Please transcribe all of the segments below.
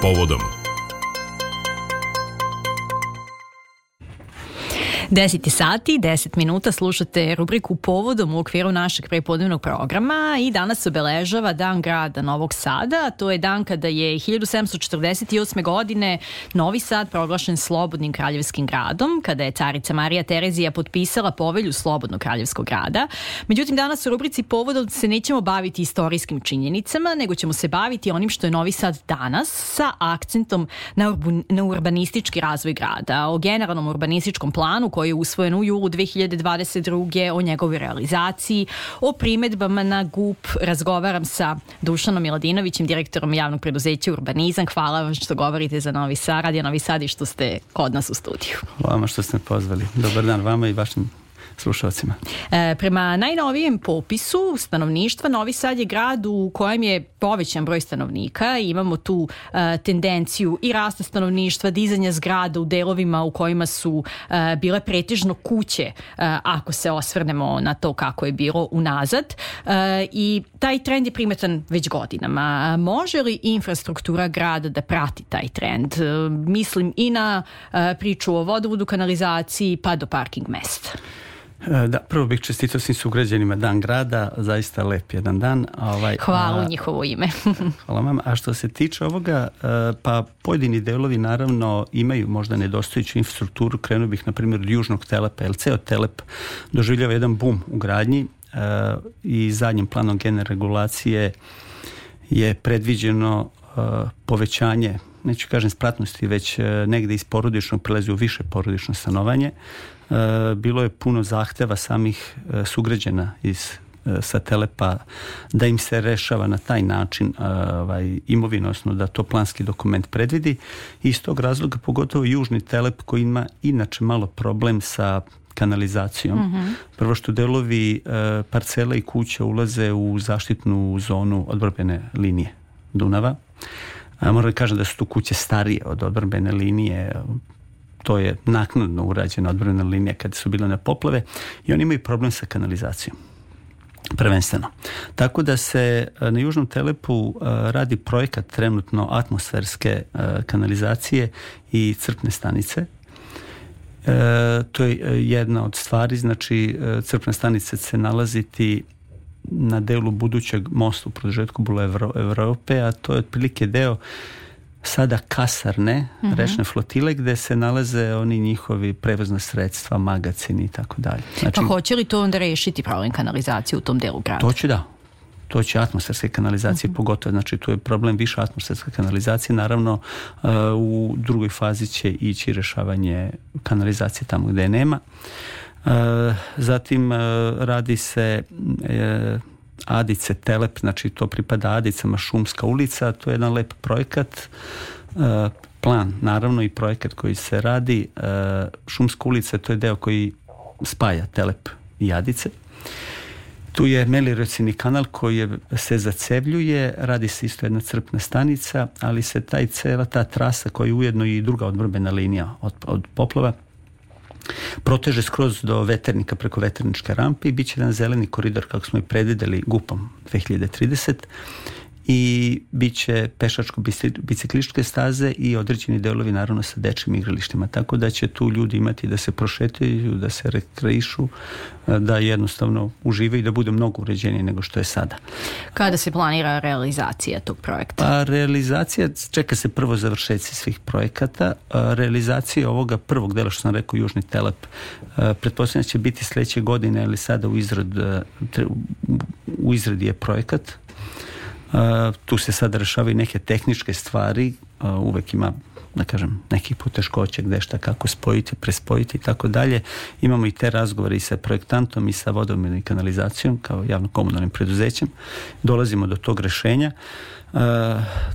povodom 10 sati, 10 minuta slušate rubriku Povodom u okviru našeg prepodnevnog programa i danas obeležava Dan grada Novog Sada. To je dan kada je 1748. godine Novi Sad proglašen slobodnim kraljevskim gradom, kada je carica Marija Terezija potpisala povelju slobodnog kraljevskog grada. Međutim, danas u rubrici Povodom se nećemo baviti istorijskim činjenicama, nego ćemo se baviti onim što je Novi Sad danas sa akcentom na, urban, na urbanistički razvoj grada, o generalnom urbanističkom planu koji koji je usvojen u julu 2022. o njegovoj realizaciji, o primetbama na GUP razgovaram sa Dušanom Miladinovićem, direktorom javnog preduzeća Urbanizam. Hvala vam što govorite za Novi Sad, Radio Novi Sad i što ste kod nas u studiju. Hvala vam što ste pozvali. Dobar dan vama i vašim slušalcima. E, prema najnovijem popisu stanovništva Novi Sad je grad u kojem je povećan broj stanovnika. Imamo tu e, tendenciju i rasta stanovništva, dizanja zgrada u delovima u kojima su e, bile pretežno kuće, e, ako se osvrnemo na to kako je bilo unazad. E, I taj trend je primetan već godinama. Može li infrastruktura grada da prati taj trend? E, mislim i na e, priču o vodovodu, kanalizaciji, pa do parking mesta. E, da, prvo bih čestitao svim sugrađanima Dan grada, zaista lep jedan dan. Ovaj, hvala a, u njihovo ime. hvala vam. A što se tiče ovoga, e, pa pojedini delovi naravno imaju možda nedostojiću infrastrukturu. Krenuo bih na primjer od južnog telepa, jer ceo telep doživljava jedan bum u gradnji e, i zadnjim planom gene regulacije je predviđeno povećanje neću kažem spratnosti, već e, negde iz porodičnog prelazi u više porodično stanovanje. E, bilo je puno zahteva samih e, sugrađena iz sa telepa da im se rešava na taj način ovaj, imovina, da to planski dokument predvidi. Iz tog razloga pogotovo južni telep koji ima inače malo problem sa kanalizacijom. Mm -hmm. Prvo što delovi e, parcela i kuća ulaze u zaštitnu zonu odbrbene linije Dunava. Moram da kažem da su tu kuće starije od odbrbene linije, to je naknadno urađena odbrana linija kada su bile na poplave i oni imaju problem sa kanalizacijom prvenstveno. Tako da se e, na Južnom Telepu e, radi projekat trenutno atmosferske e, kanalizacije i crpne stanice. E, to je jedna od stvari, znači crpna stanica se nalaziti na delu budućeg mosta u produžetku Bula Evrope, a to je otprilike deo sada kasarne, uh mhm. -huh. rečne flotile gde se nalaze oni njihovi prevozna sredstva, magacini i tako dalje. Pa znači, pa hoće li to onda rešiti problem kanalizacije u tom delu grada? To će da. To će atmosferske kanalizacije uh mhm. -huh. pogotovo, znači tu je problem više atmosferske kanalizacije, naravno uh, u drugoj fazi će ići rešavanje kanalizacije tamo gde je nema. Eh, zatim eh, radi se eh, Adice Telep, znači to pripada Adicama Šumska ulica, to je jedan lep projekat plan, naravno i projekat koji se radi Šumska ulica to je deo koji spaja Telep i Adice tu je melirocini kanal koji je, se zacevljuje, radi se isto jedna crpna stanica, ali se taj cela, ta trasa koja je ujedno i druga odbrbena linija od, od poplava, proteže skroz do veternika preko veterničke rampe i bit će jedan zeleni koridor kako smo i predvideli GUPom 2030 i bit će pešačko biciklističke staze i određeni delovi naravno sa dečjim igralištima. Tako da će tu ljudi imati da se prošetaju, da se rekreišu, da jednostavno užive i da bude mnogo uređenije nego što je sada. Kada se planira realizacija tog projekta? Pa realizacija, čeka se prvo završeci svih projekata. Realizacija ovoga prvog dela što sam rekao Južni telep, pretpostavljam da će biti sledeće godine ali sada u izrad u izradi je projekat tu se sad rešavaju neke tehničke stvari, uvek ima da kažem, nekih poteškoća gde šta kako spojiti, prespojiti i tako dalje. Imamo i te razgovore i sa projektantom i sa vodom i kanalizacijom kao javno-komunalnim preduzećem. Dolazimo do tog rešenja.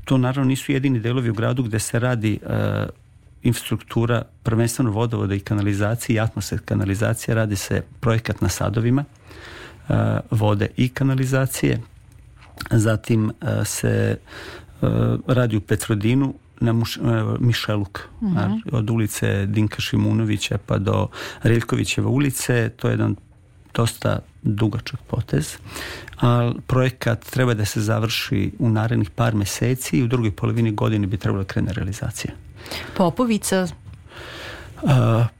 to naravno nisu jedini delovi u gradu gde se radi infrastruktura prvenstveno vodovoda i kanalizacije i atmosfer kanalizacije. Radi se projekat na sadovima vode i kanalizacije zatim e, se e, radi u Petrodinu na muš, e, Mišeluk mm -hmm. od ulice Dinka Šimunovića pa do Reljkovićeva ulice to je jedan dosta dugačak potez a projekat treba da se završi u narednih par meseci i u drugoj polovini godine bi trebala da krene realizacija Popovica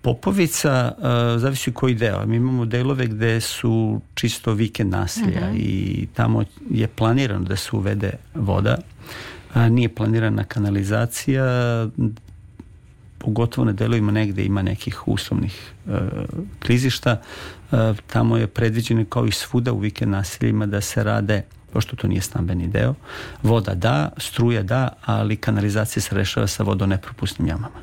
Popovica zavisi koji deo. Mi imamo delove gde su čisto vikend naselja uh mhm. -huh. i tamo je planirano da se uvede voda. Nije planirana kanalizacija, pogotovo na delovima negde ima nekih uslovnih e, klizišta, e, tamo je predviđeno kao i svuda u vikend naseljima da se rade pošto to nije stambeni deo. Voda da, struja da, ali kanalizacija se rešava sa vodonepropusnim jamama.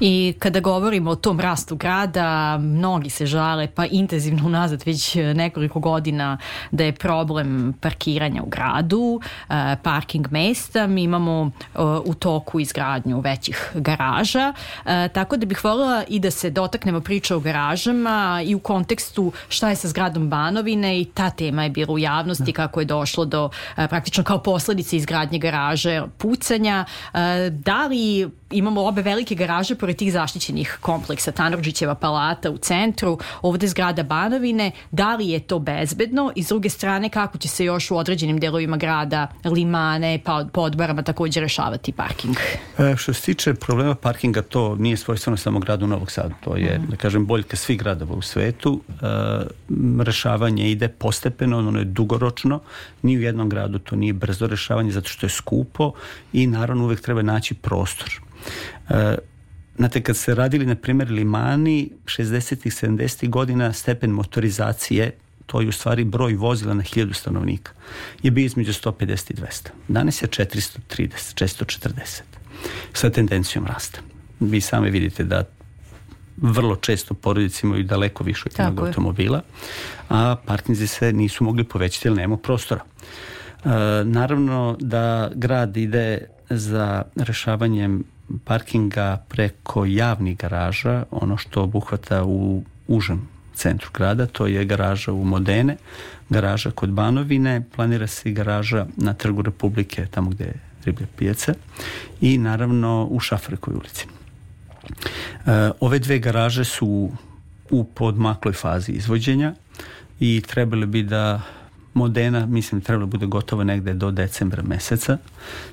I kada govorimo o tom rastu grada, mnogi se žale, pa intenzivno unazad već nekoliko godina da je problem parkiranja u gradu, e, parking mesta, mi imamo e, u toku izgradnju većih garaža, e, tako da bih voljela i da se dotaknemo priča o garažama i u kontekstu šta je sa zgradom Banovine i ta tema je bila u javnosti da. kako je došla došlo do e, praktično kao posledice izgradnje garaže pucanja. E, da li imamo obe velike garaže pored tih zaštićenih kompleksa, Tanorđićeva palata u centru, ovde zgrada Banovine, da li je to bezbedno i s druge strane kako će se još u određenim delovima grada, limane, pa podbarama takođe rešavati parking? E, što se tiče problema parkinga, to nije svojstveno samo gradu Novog Sada, to je, mm. da kažem, boljka svih gradova u svetu. E, rešavanje ide postepeno, ono je dugoročno, ni u jednom gradu to nije brzo rešavanje zato što je skupo i naravno uvek treba naći prostor. E, Znate, kad se radili, na primjer, limani 60. i 70. godina stepen motorizacije to je u stvari broj vozila na 1000 stanovnika, je bio između 150 i 200. Danas je 430, 440. Sa tendencijom rasta. Vi sami vidite da vrlo često porodice imaju daleko više od jednog automobila, a parkinzi se nisu mogli povećati jer nema prostora. E, naravno da grad ide za rešavanjem parkinga preko javnih garaža, ono što obuhvata u užem centru grada, to je garaža u Modene, garaža kod Banovine, planira se i garaža na trgu Republike, tamo gde je riblja pijaca, i naravno u Šafrikoj ulici. Ove dve garaže su u podmakloj fazi izvođenja i trebalo bi da Modena, mislim, trebalo da bude gotovo negde do decembra meseca,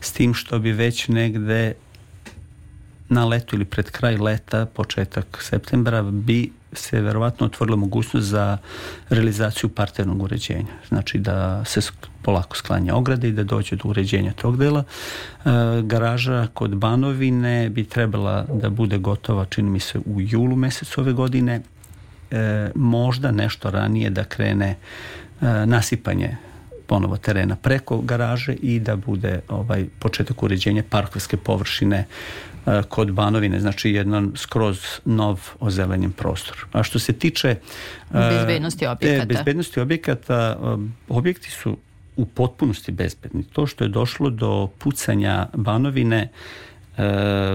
s tim što bi već negde na letu ili pred kraj leta, početak septembra, bi se verovatno otvorila mogućnost za realizaciju parternog uređenja. Znači da se polako sklanja ograde i da dođe do uređenja tog dela. E, garaža kod Banovine bi trebala da bude gotova, čini mi se, u julu mesecu ove godine. E, možda nešto ranije da krene e, nasipanje ponovo terena preko garaže i da bude ovaj početak uređenja parkovske površine Eh, kod Banovine, znači jedan skroz nov ozelenjen prostor. A što se tiče eh, bezbednosti objekata, e, eh, bezbednosti objekata objekti su u potpunosti bezbedni. To što je došlo do pucanja Banovine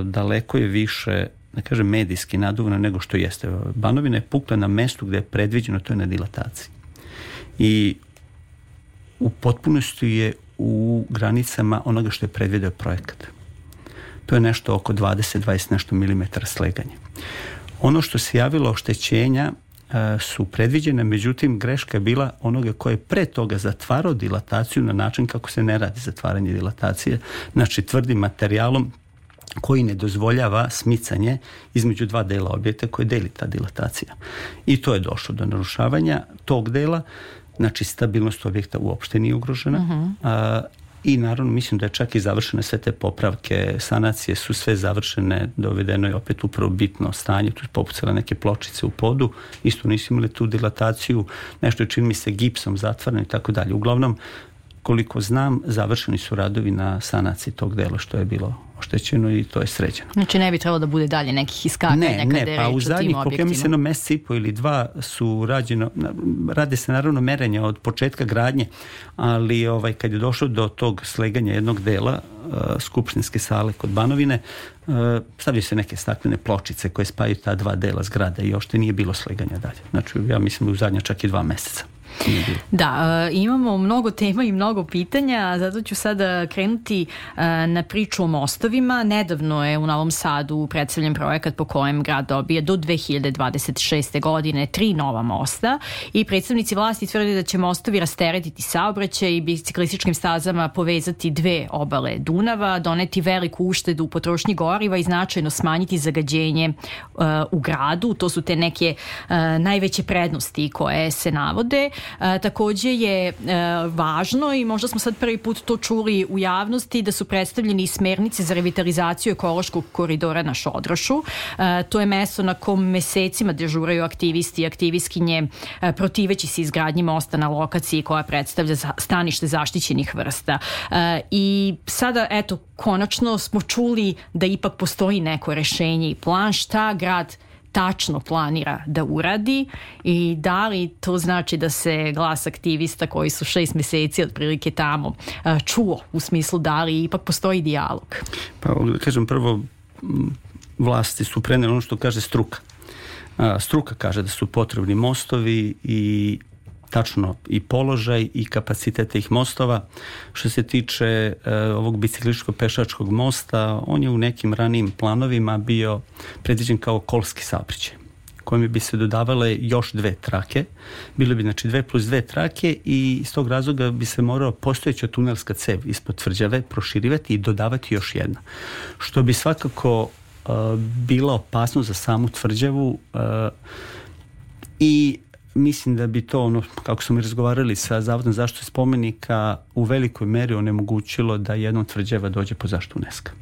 daleko je više da kažem, medijski naduvano nego što jeste. Banovina je pukla na mestu gde je predviđeno, to je na dilataciji. I u potpunosti je u granicama onoga što je predvideo projekat to je nešto oko 20-20 nešto milimetara sleganja. Ono što se javilo oštećenja e, su predviđene, međutim greška je bila onoga koje je pre toga zatvarao dilataciju na način kako se ne radi zatvaranje dilatacije, znači tvrdim materijalom koji ne dozvoljava smicanje između dva dela objekta koje deli ta dilatacija. I to je došlo do narušavanja tog dela, znači stabilnost objekta uopšte nije ugrožena uh mhm. -huh i naravno mislim da je čak i završene sve te popravke, sanacije su sve završene, dovedeno je opet u probitno stanje, tu su popucale neke pločice u podu, isto nisu imali tu dilataciju, nešto je čini mi se gipsom zatvoreno i tako dalje. Uglavnom, koliko znam, završeni su radovi na sanaciji tog dela što je bilo oštećeno i to je sređeno. Znači ne bi trebalo da bude dalje nekih iskakanja ne, kada ne, je pa u zadnjih, koliko ja mislim, mesec i po ili dva su rađeno, rade se naravno merenja od početka gradnje, ali ovaj, kad je došlo do tog sleganja jednog dela uh, skupštinske sale kod Banovine, uh, stavljaju se neke staklene pločice koje spaju ta dva dela zgrada i još nije bilo sleganja dalje. Znači ja mislim u zadnja čak i dva meseca. Da, e, imamo mnogo tema i mnogo pitanja, zato ću sada krenuti e, na priču o mostovima. Nedavno je u Novom Sadu predstavljen projekat po kojem grad dobije do 2026. godine tri nova mosta i predstavnici vlasti tvrde da će mostovi rasteretiti saobraćaj i biciklističkim stazama povezati dve obale Dunava, doneti veliku uštedu u potrošnji goriva i značajno smanjiti zagađenje e, u gradu. To su te neke najveće prednosti koje se navode. E, takođe je e, važno i možda smo sad prvi put to čuli u javnosti da su predstavljeni i smernice za revitalizaciju ekološkog koridora na Šodrošu. E, to je mesto na kom mesecima dežuraju aktivisti i aktivistkinje e, protiveći se izgradnji mosta na lokaciji koja predstavlja stanište zaštićenih vrsta. E, I sada, eto, konačno smo čuli da ipak postoji neko rešenje i plan šta grad tačno planira da uradi i da li to znači da se glas aktivista koji su šest meseci otprilike tamo e, čuo u smislu da li ipak postoji dijalog? Pa da kažem prvo vlasti su preneli ono što kaže struka. Struka kaže da su potrebni mostovi i tačno i položaj i kapacitet tih mostova. Što se tiče e, ovog bicikličko-pešačkog mosta, on je u nekim ranijim planovima bio predviđen kao kolski saobraćaj kojim bi se dodavale još dve trake. Bilo bi znači dve plus dve trake i iz tog razloga bi se morao postojeća tunelska cev ispod tvrđave proširivati i dodavati još jedna. Što bi svakako e, bila opasnost za samu tvrđavu e, i mislim da bi to, ono, kako smo i razgovarali sa Zavodom zaštitu spomenika, u velikoj meri onemogućilo da jednom tvrđeva dođe po zaštitu UNESCO.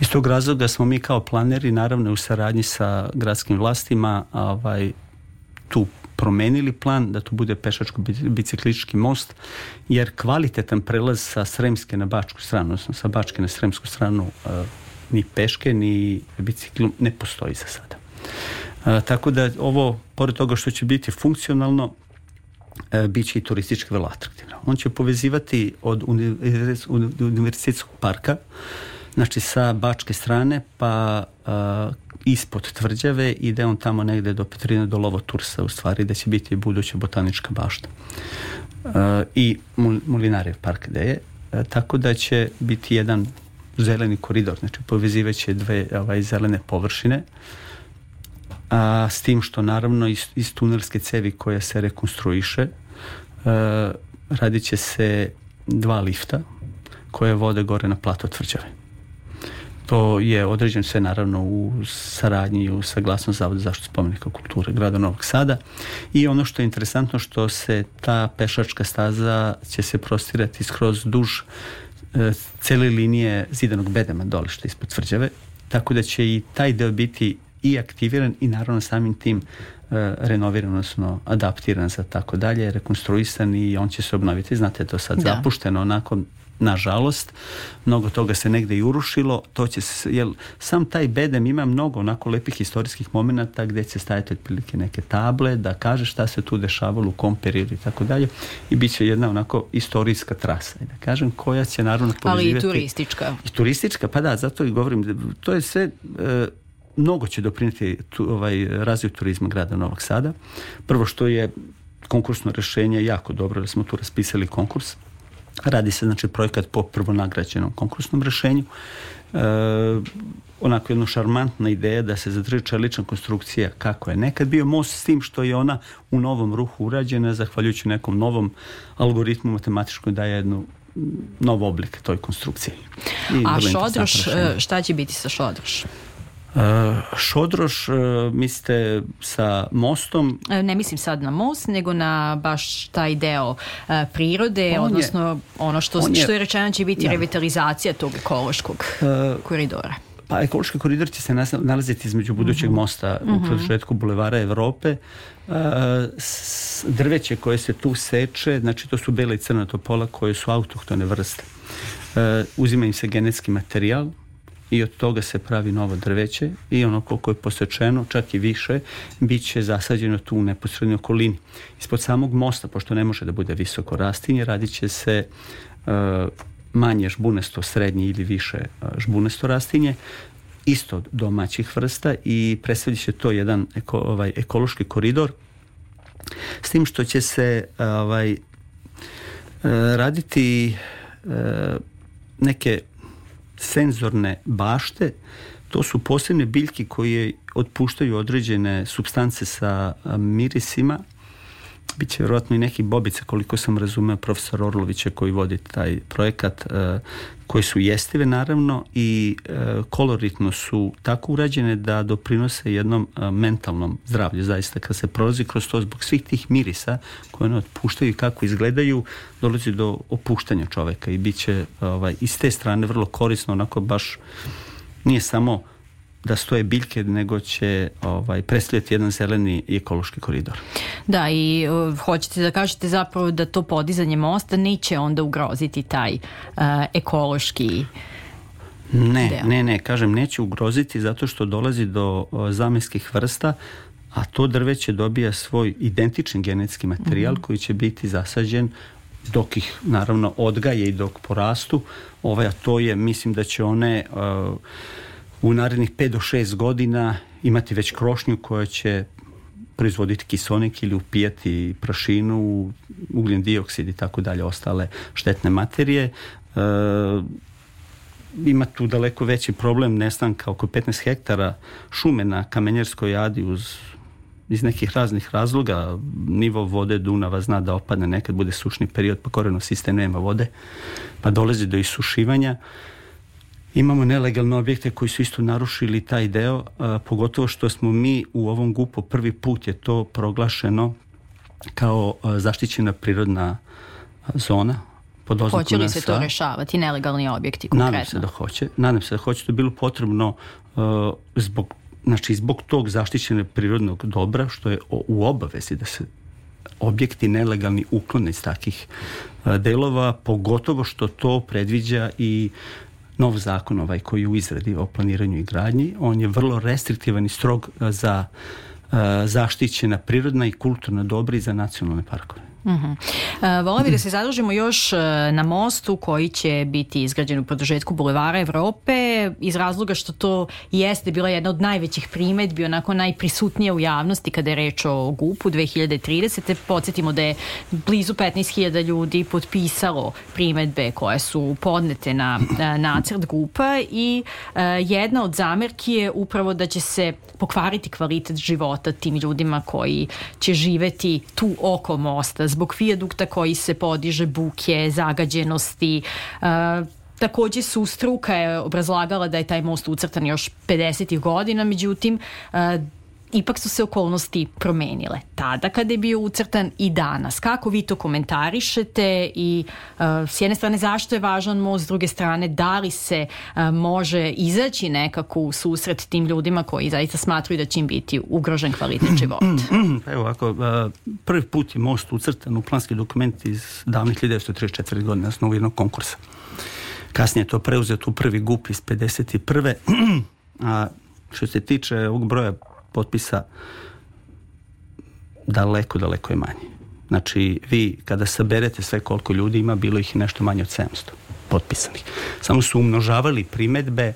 Iz tog razloga smo mi kao planeri, naravno u saradnji sa gradskim vlastima, ovaj, tu promenili plan da to bude pešačko-biciklički most, jer kvalitetan prelaz sa Sremske na Bačku stranu, odnosno sa Bačke na Sremsku stranu, eh, ni peške, ni biciklom ne postoji za sada. E, tako da ovo, pored toga što će biti funkcionalno, e, biće i turistički vrlo atraktivno. On će povezivati od univerzitetskog parka, znači sa bačke strane, pa a, e, ispod tvrđave ide on tamo negde do Petrine, do Lovotursa u stvari, da će biti buduća botanička bašta. A, I Mulinarijev park gde je. A, tako da će biti jedan zeleni koridor, znači povezivaće dve ovaj, zelene površine a, s tim što naravno iz, iz tunelske cevi koja se rekonstruiše a, e, radit će se dva lifta koje vode gore na plato tvrđave. To je određen sve naravno u saradnji i u saglasnost Zavoda zaštitu spomenika kulture grada Novog Sada i ono što je interesantno što se ta pešačka staza će se prostirati skroz duž e, cele linije zidanog bedema dolišta ispod tvrđave, tako da će i taj deo biti i aktiviran i naravno samim tim e, renoviran, odnosno adaptiran za tako dalje, rekonstruisan i on će se obnoviti. Znate, to sad da. zapušteno nakon nažalost, mnogo toga se negde i urušilo, to će se, jel, sam taj bedem ima mnogo onako lepih istorijskih momenata gde će stajati otprilike neke table, da kaže šta se tu dešavalo u kom periodu i tako dalje i bit će jedna onako istorijska trasa, da kažem, koja će naravno povezivati... Ali i turistička. I turistička, pa da, zato i govorim, to je sve... E, mnogo će doprinijeti tu, ovaj, razvoj turizma grada Novog Sada. Prvo što je konkursno rešenje jako dobro, da smo tu raspisali konkurs. Radi se znači projekat po prvo nagrađenom konkursnom rešenju. E, onako jedna šarmantna ideja da se zadrži čelična konstrukcija kako je nekad bio most s tim što je ona u novom ruhu urađena zahvaljujući nekom novom algoritmu matematičkom daje jednu nov oblik toj konstrukciji. I A šodroš, e, šta će biti sa šodroš? Šodroš, e, mislite sa mostom? E, ne mislim sad na most, nego na baš taj deo e, prirode, on odnosno je, ono što, on što je rečeno će biti ja. Da. revitalizacija tog ekološkog uh, koridora. Pa ekološki koridor će se nalaziti između budućeg uh mhm. -huh. mosta uh -huh. u mhm. produžetku Bulevara Evrope. Drveće koje se tu seče, znači to su bela i crna topola koje su autohtone vrste. Uzima im se genetski materijal, i od toga se pravi novo drveće i ono koliko je posečeno, čak i više, bit će zasađeno tu u neposrednoj okolini. Ispod samog mosta, pošto ne može da bude visoko rastinje, radit će se uh, manje žbunesto srednje ili više e, žbunesto rastinje, isto domaćih vrsta i predstavlja će to jedan eko, ovaj, ekološki koridor s tim što će se e, ovaj, raditi neke senzorne bašte, to su posebne biljke koje otpuštaju određene substance sa mirisima Biće vjerojatno i neki bobice, koliko sam razumeo profesor Orlovića koji vodi taj projekat, e, koji su jestive naravno i e, koloritno su tako urađene da doprinose jednom e, mentalnom zdravlju. Zaista kad se prolazi kroz to zbog svih tih mirisa koje one otpuštaju i kako izgledaju, dolazi do opuštanja čoveka i bit će ovaj, i s te strane vrlo korisno, onako baš nije samo da stoje biljke, nego će ovaj, predstavljati jedan zeleni ekološki koridor. Da, i uh, hoćete da kažete zapravo da to podizanje mosta neće onda ugroziti taj uh, ekološki Ne, deo. ne, ne, kažem, neće ugroziti zato što dolazi do uh, zamenskih vrsta, a to drveće dobija svoj identičan genetski materijal mm -hmm. koji će biti zasađen dok ih naravno odgaje i dok porastu, ovaj, a to je, mislim da će one uh, u narednih 5 do 6 godina imati već krošnju koja će proizvoditi kisonik ili upijati prašinu, ugljen dioksid i tako dalje, ostale štetne materije. E, ima tu daleko veći problem nestanka oko 15 hektara šume na Kamenjerskoj jadi uz iz nekih raznih razloga nivo vode Dunava zna da opadne nekad bude sušni period pa koreno sistem nema vode pa dolazi do isušivanja Imamo nelegalne objekte koji su isto narušili taj deo, a, pogotovo što smo mi u ovom gupu prvi put je to proglašeno kao a, zaštićena prirodna zona pod Hoće li se to rešavati, nelegalni objekti konkretno? Nadam se da hoće. Nadam se da hoće. To je bilo potrebno uh, zbog, znači, zbog tog zaštićene prirodnog dobra, što je u obavezi da se objekti nelegalni uklone iz takih delova, pogotovo što to predviđa i nov zakon ovaj koji je u izradi o planiranju i gradnji. On je vrlo restriktivan i strog e, za e, zaštićena prirodna i kulturna dobra i za nacionalne parkove. Uh mhm. -huh. E, uh, Vola bi da se zadružimo još e, na mostu koji će biti izgrađen u produžetku Bulevara Evrope iz razloga što to jeste bila jedna od najvećih primetbi, onako najprisutnija u javnosti kada je reč o GUP-u 2030. Podsjetimo da je blizu 15.000 ljudi potpisalo primetbe koje su podnete na e, nacrt GUP-a i jedna od zamerki je upravo da će se pokvariti kvalitet života tim ljudima koji će živeti tu oko mosta zbog vijadukta koji se podiže, buke, zagađenosti, e, Takođe su struka je obrazlagala da je taj most ucrtan još 50. godina, međutim e, ipak su se okolnosti promenile tada kada je bio ucrtan i danas. Kako vi to komentarišete i uh, s jedne strane zašto je važan most, s druge strane da li se uh, može izaći nekako u susret tim ljudima koji zaista smatruju da će im biti ugrožen kvalitet mhm, života? Mhm, mhm. Pa evo ovako, uh, e, prvi put je most ucrtan u planski dokument iz davnih 1934. godine na osnovu jednog konkursa. Kasnije je to preuzeto u prvi GUP iz 51. A što se tiče ovog broja potpisa daleko, daleko je manji. Znači, vi kada saberete sve koliko ljudi ima, bilo ih nešto manje od 700 potpisanih. Samo su umnožavali primetbe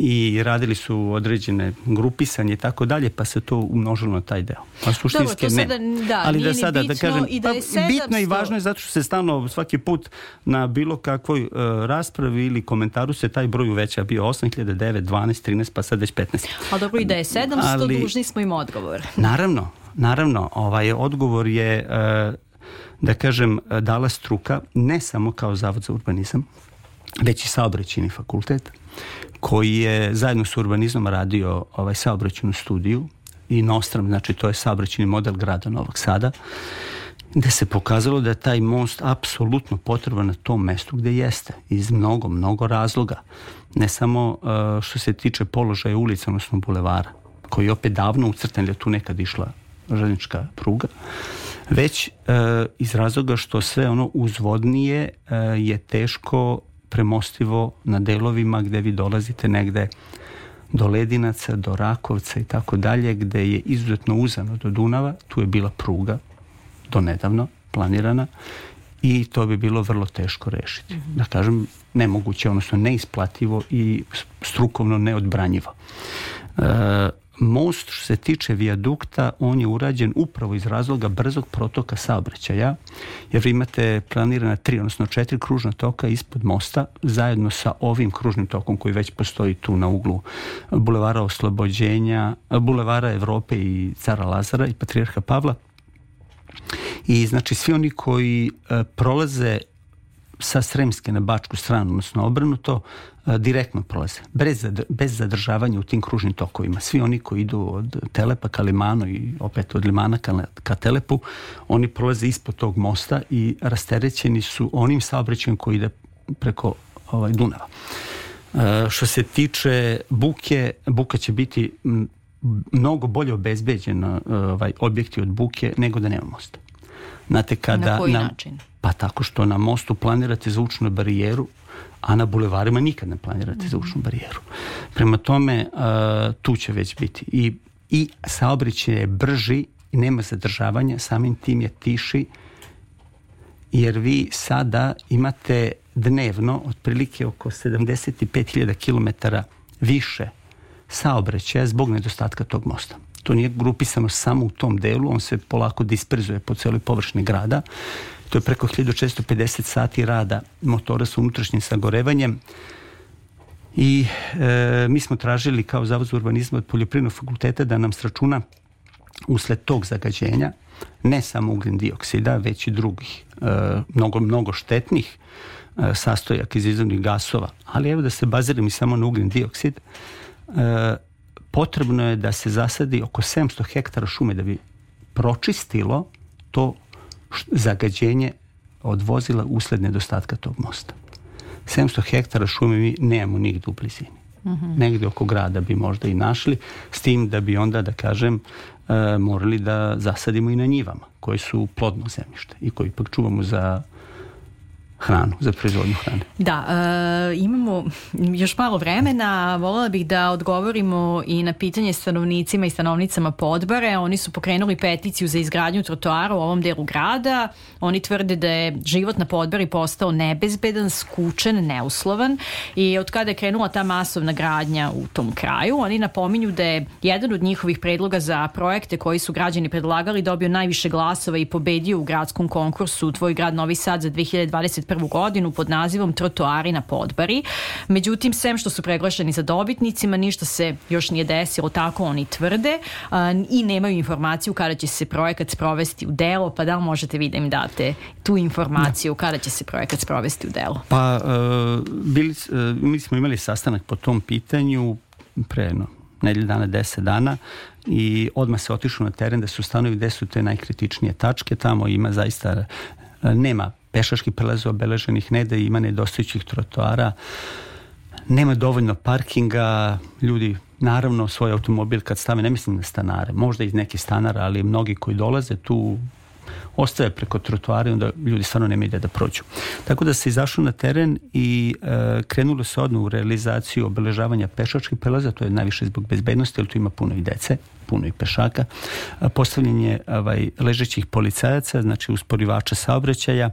i radili su određene grupisanje i tako dalje, pa se to umnožilo na taj deo. A suštinski ne. Sada, da, Ali da sada, da kažem, i da pa, bitno i važno je zato što se stalno svaki put na bilo kakvoj uh, raspravi ili komentaru se taj broj uveća bio 8009, 12, 13, pa sad već 15. Ali dobro i da je 700, Ali, dužni smo im odgovor. Naravno, naravno, ovaj odgovor je uh, da kažem, dala struka, ne samo kao Zavod za urbanizam, već i saobraćeni fakultet, koji je zajedno s urbanizmom radio ovaj saobraćenu studiju i nostram, znači to je saobraćeni model grada Novog Sada, gde se pokazalo da je taj most apsolutno potreban na tom mestu gde jeste, iz mnogo, mnogo razloga. Ne samo uh, što se tiče položaja ulica, odnosno bulevara, koji je opet davno ucrten, jer tu nekad išla željnička pruga, već uh, iz razloga što sve ono uzvodnije uh, je teško premostivo na delovima gde vi dolazite negde do Ledinaca, do Rakovca i tako dalje, gde je izuzetno uzano do Dunava, tu je bila pruga do nedavno planirana i to bi bilo vrlo teško rešiti. Mhm. Da kažem, nemoguće, odnosno neisplativo i strukovno neodbranjivo. E, most što se tiče vijadukta, on je urađen upravo iz razloga brzog protoka saobraćaja, jer vi imate planirana tri, odnosno četiri kružna toka ispod mosta, zajedno sa ovim kružnim tokom koji već postoji tu na uglu Bulevara Oslobođenja, Bulevara Evrope i Cara Lazara i Patrijarha Pavla. I znači svi oni koji e, prolaze sa Sremske na Bačku stranu, odnosno obrnuto, direktno prolaze, bez, bez zadržavanja u tim kružnim tokovima. Svi oni koji idu od Telepa ka Limanu i opet od Limana ka, ka Telepu, oni prolaze ispod tog mosta i rasterećeni su onim saobraćajem koji ide preko ovaj, Dunava. E, što se tiče buke, buka će biti mnogo bolje obezbeđen e, ovaj, objekti od buke nego da nema mosta. Znate, kada, na koji na, način? Pa tako što na mostu planirate zvučnu barijeru a na bulevarima nikad ne planirate zvučnu barijeru. Prema tome, uh, tu će već biti. I, i saobraćaj je brži, nema zadržavanja, samim tim je tiši, jer vi sada imate dnevno otprilike oko 75.000 km više saobraćaja zbog nedostatka tog mosta. To nije grupisano samo u tom delu, on se polako disperzuje po celoj površini grada To je preko 1650 sati rada motora sa unutrašnjim sagorevanjem. I e, mi smo tražili kao Zavod za urbanizam od Poljoprivrednog fakulteta da nam sračuna usled tog zagađenja ne samo ugljen dioksida, već i drugih, e, mnogo, mnogo štetnih e, sastojak iz izvornih gasova. Ali evo da se baziram i samo na ugljen dioksid, e, potrebno je da se zasadi oko 700 hektara šume da bi pročistilo to zagađenje od vozila usled nedostatka tog mosta. 700 hektara šume mi nemamo nigde u blizini. Mm -hmm. Negde oko grada bi možda i našli, s tim da bi onda, da kažem, e, morali da zasadimo i na njivama, koje su plodno zemljište i koje ipak čuvamo za hranu, za proizvodnju hrane. Da, e, imamo još malo vremena, volila bih da odgovorimo i na pitanje stanovnicima i stanovnicama Podbare. Oni su pokrenuli peticiju za izgradnju trotoara u ovom delu grada. Oni tvrde da je život na Podbari postao nebezbedan, skučen, neuslovan i od kada je krenula ta masovna gradnja u tom kraju, oni napominju da je jedan od njihovih predloga za projekte koji su građani predlagali dobio najviše glasova i pobedio u gradskom konkursu Tvoj grad Novi Sad za 2020 2021. godinu pod nazivom Trotoari na Podbari. Međutim, sem što su preglašeni za dobitnicima, ništa se još nije desilo, tako oni tvrde i nemaju informaciju kada će se projekat sprovesti u delo, pa da li možete vi da im date tu informaciju da. kada će se projekat sprovesti u delo? Pa, e, bili, e, mi smo imali sastanak po tom pitanju pre no, nedelje dana, deset dana i odmah se otišlo na teren da se stanovi gde su te najkritičnije tačke, tamo ima zaista e, nema pešačkih prelaza obeleženih ne da ima nedostajućih trotoara, nema dovoljno parkinga, ljudi naravno svoj automobil kad stave, ne mislim na stanare, možda iz neki stanara, ali mnogi koji dolaze tu ostaje preko trotoara i onda ljudi stvarno nema ide da prođu. Tako da se izašlo na teren i e, krenulo se odmah u realizaciju obeležavanja pešačkih prelaza, to je najviše zbog bezbednosti, jer tu ima puno i dece, puno i pešaka, postavljanje ovaj, ležećih policajaca, znači usporivača saobraćaja, e,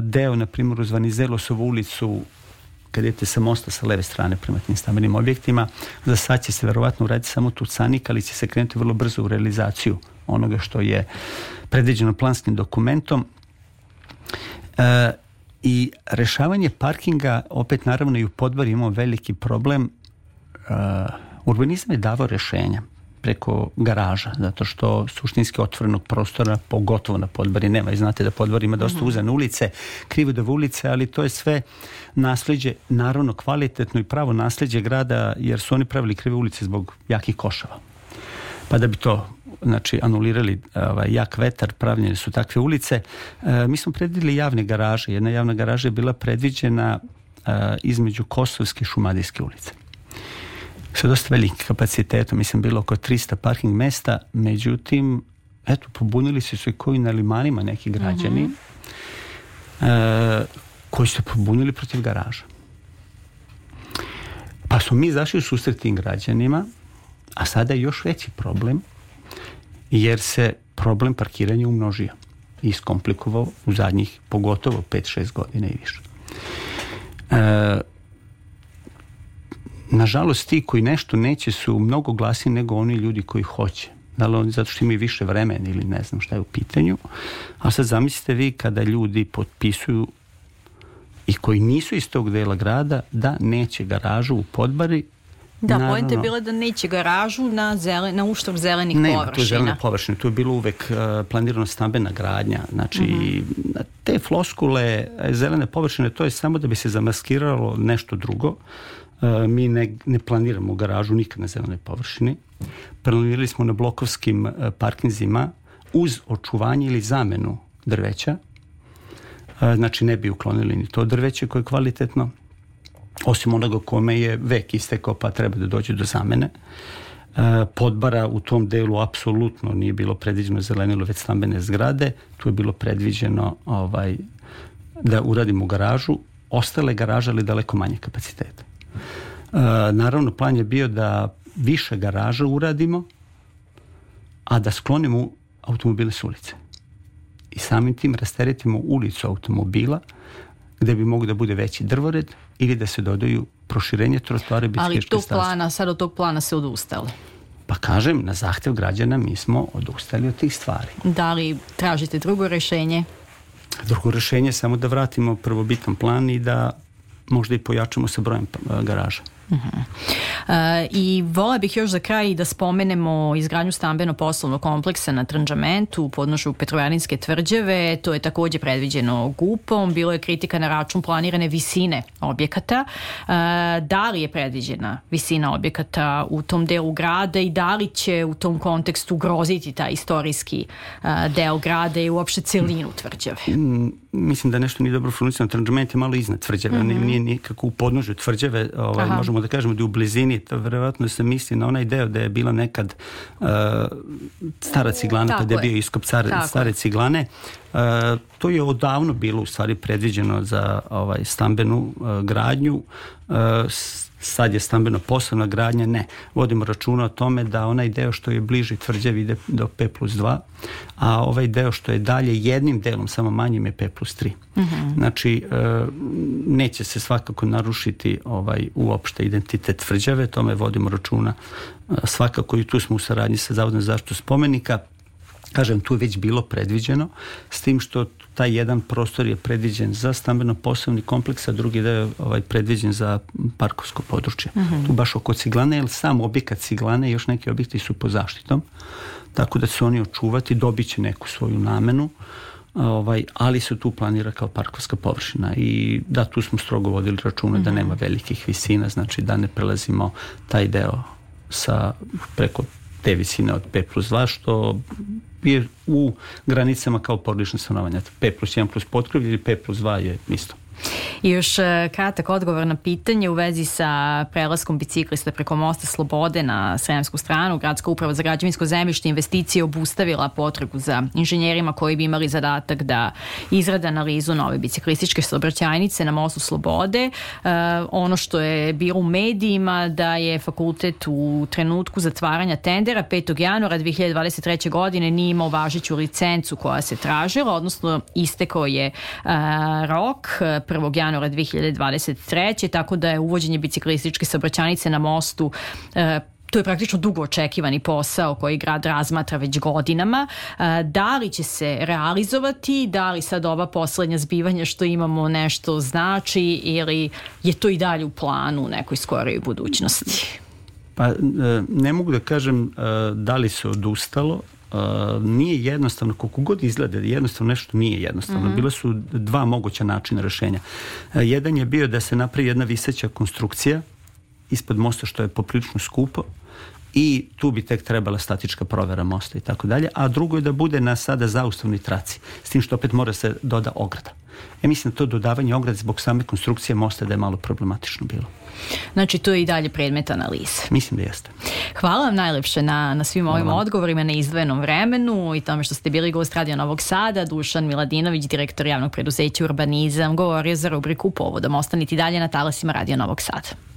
deo, na primjer, uz Vanizelosovu ulicu kad idete sa mosta sa leve strane prema tim stambenim objektima, za sad će se verovatno uraditi samo tu canik, ali će se krenuti vrlo brzo u realizaciju onoga što je predviđeno planskim dokumentom. E, I rešavanje parkinga, opet naravno i u Podvari imamo veliki problem. E, urbanizam je davao rešenja preko garaža, zato što suštinski otvorenog prostora, pogotovo na podbari, nema. I znate da podbar ima dosta mhm. uzane ulice, da ulice, ali to je sve nasleđe, naravno kvalitetno i pravo nasleđe grada, jer su oni pravili krive ulice zbog jakih košava. Pa da bi to znači anulirali ovaj, jak vetar, pravljene su takve ulice. E, mi smo predvidjeli javne garaže. Jedna javna garaža je bila predviđena e, između Kosovske i Šumadijske ulice sa dosta velikim kapacitetom, mislim bilo oko 300 parking mesta, međutim, eto, pobunili su se koji na limanima neki građani mm -hmm. e, koji su pobunili protiv garaža. Pa smo mi zašli u susret tim građanima, a sada je još veći problem jer se problem parkiranja umnožio i iskomplikovao u zadnjih pogotovo 5-6 godina i više. E, nažalost ti koji nešto neće su mnogo glasni nego oni ljudi koji hoće da li oni zato što imaju više vremena ili ne znam šta je u pitanju, a sad zamislite vi kada ljudi potpisuju i koji nisu iz tog dela grada da neće garažu u podbari Da, Naravno, pojenta je bila da neće garažu na, zelen, na uštor zelenih ne, površina. Ne, tu zelene površine, tu je bilo uvek uh, planirano stambena gradnja. Znači, mm -hmm. te floskule, e, zelene površine, to je samo da bi se zamaskiralo nešto drugo. Uh, mi ne, ne planiramo garažu nikad na zelene površine. Planirali smo na blokovskim uh, parkinzima uz očuvanje ili zamenu drveća. Znači, ne bi uklonili ni to drveće koje je kvalitetno osim onoga kome je vek istekao pa treba da dođe do zamene. E, podbara u tom delu apsolutno nije bilo predviđeno zelenilo već stambene zgrade, tu je bilo predviđeno ovaj, da uradimo garažu, ostale garaže ali daleko manje kapaciteta. E, naravno, plan je bio da više garaža uradimo, a da sklonimo automobile s ulice. I samim tim rasteretimo ulicu automobila, gde bi mogu da bude veći drvored ili da se dodaju proširenje trotoare bicikličke staze. Ali tog plana, sad od tog plana se odustalo. Pa kažem, na zahtev građana mi smo odustali od tih stvari. Da li tražite drugo rešenje? Drugo rešenje je samo da vratimo prvobitan plan i da možda i pojačamo sa brojem eh, garaža. Uh mhm. -huh. E, I vola bih još za kraj da spomenemo izgradnju stambeno-poslovnog kompleksa na Trnđamentu u podnošu Petrovarinske tvrđave. To je takođe predviđeno GUP-om. Bilo je kritika na račun planirane visine objekata. Uh, da li je predviđena visina objekata u tom delu grada i da li će u tom kontekstu groziti taj istorijski e, deo grada i uopšte celinu tvrđave? Mm, mislim da nešto nije dobro funkcionalno. Trnđament je malo iznad tvrđave. Mm -hmm. nije nikako u podnožju tvrđave. Ovaj, Aha. možemo da kažemo da je u blizini, to verovatno se misli na onaj deo da je bila nekad uh, stara ciglana, kada je bio iskop car, stare ciglane. Uh, to je odavno bilo u stvari predviđeno za ovaj stambenu uh, gradnju. Uh, sad je stambeno poslovna gradnja, ne. Vodimo računa o tome da onaj deo što je bliži tvrđavi ide do P plus 2, a ovaj deo što je dalje jednim delom, samo manjim je P plus 3. Uh -huh. Znači, e, neće se svakako narušiti ovaj uopšte identitet tvrđave, tome vodimo računa e, svakako i tu smo u saradnji sa Zavodom zaštitu spomenika, kažem, tu je već bilo predviđeno, s tim što taj jedan prostor je predviđen za stambeno-poslovni kompleks, a drugi deo je ovaj, predviđen za parkovsko područje. Uh mhm. -huh. Tu baš oko Ciglane, jer sam objekat Ciglane i još neki objekti su po zaštitom, tako da se oni očuvati, dobit će neku svoju namenu, ovaj, ali se tu planira kao parkovska površina i da, tu smo strogo vodili računa uh -huh. da mhm. nema velikih visina, znači da ne prelazimo taj deo sa preko te visine od 5 plus 2, što je u granicama kao porodično stanovanje. 5 plus 1 plus potkrivlje ili 5 plus 2 je isto. I još e, kratak odgovor na pitanje u vezi sa prelaskom biciklista preko Mosta Slobode na sremsku stranu. Gradska uprava za građevinsko zemljište investicije obustavila potrebu za inženjerima koji bi imali zadatak da izrade analizu nove biciklističke saobraćajnice na Mostu Slobode. Uh, ono što je bilo u medijima da je fakultet u trenutku zatvaranja tendera 5. januara 2023. godine nije imao važeću licencu koja se tražila, odnosno istekao je uh, rok 1. januara 2023. Tako da je uvođenje biciklističke saobraćanice na mostu e, to je praktično dugo očekivani posao koji grad razmatra već godinama. E, da li će se realizovati, da li sad ova poslednja zbivanja što imamo nešto znači ili je to i dalje u planu u nekoj skorijoj budućnosti? Pa e, ne mogu da kažem e, da li se odustalo, Uh, nije jednostavno, koliko god izgleda, jednostavno nešto nije jednostavno. Mm -hmm. Bila su dva moguća načina rešenja. Uh, jedan je bio da se napravi jedna viseća konstrukcija ispod mosta što je poprilično skupo i tu bi tek trebala statička provera mosta i tako dalje, a drugo je da bude na sada zaustavnoj traci, s tim što opet mora se doda ograda. Ja mislim da to dodavanje ograda zbog same konstrukcije mosta da je malo problematično bilo. Znači to je i dalje predmet analize. Mislim da jeste. Hvala vam najlepše na, na svim Hvala ovim vam. odgovorima, na izdvojenom vremenu i tome što ste bili gost radija Novog Sada. Dušan Miladinović, direktor javnog preduzeća Urbanizam, govorio za rubriku Povodom. Ostanite i dalje na talasima radija Novog Sada.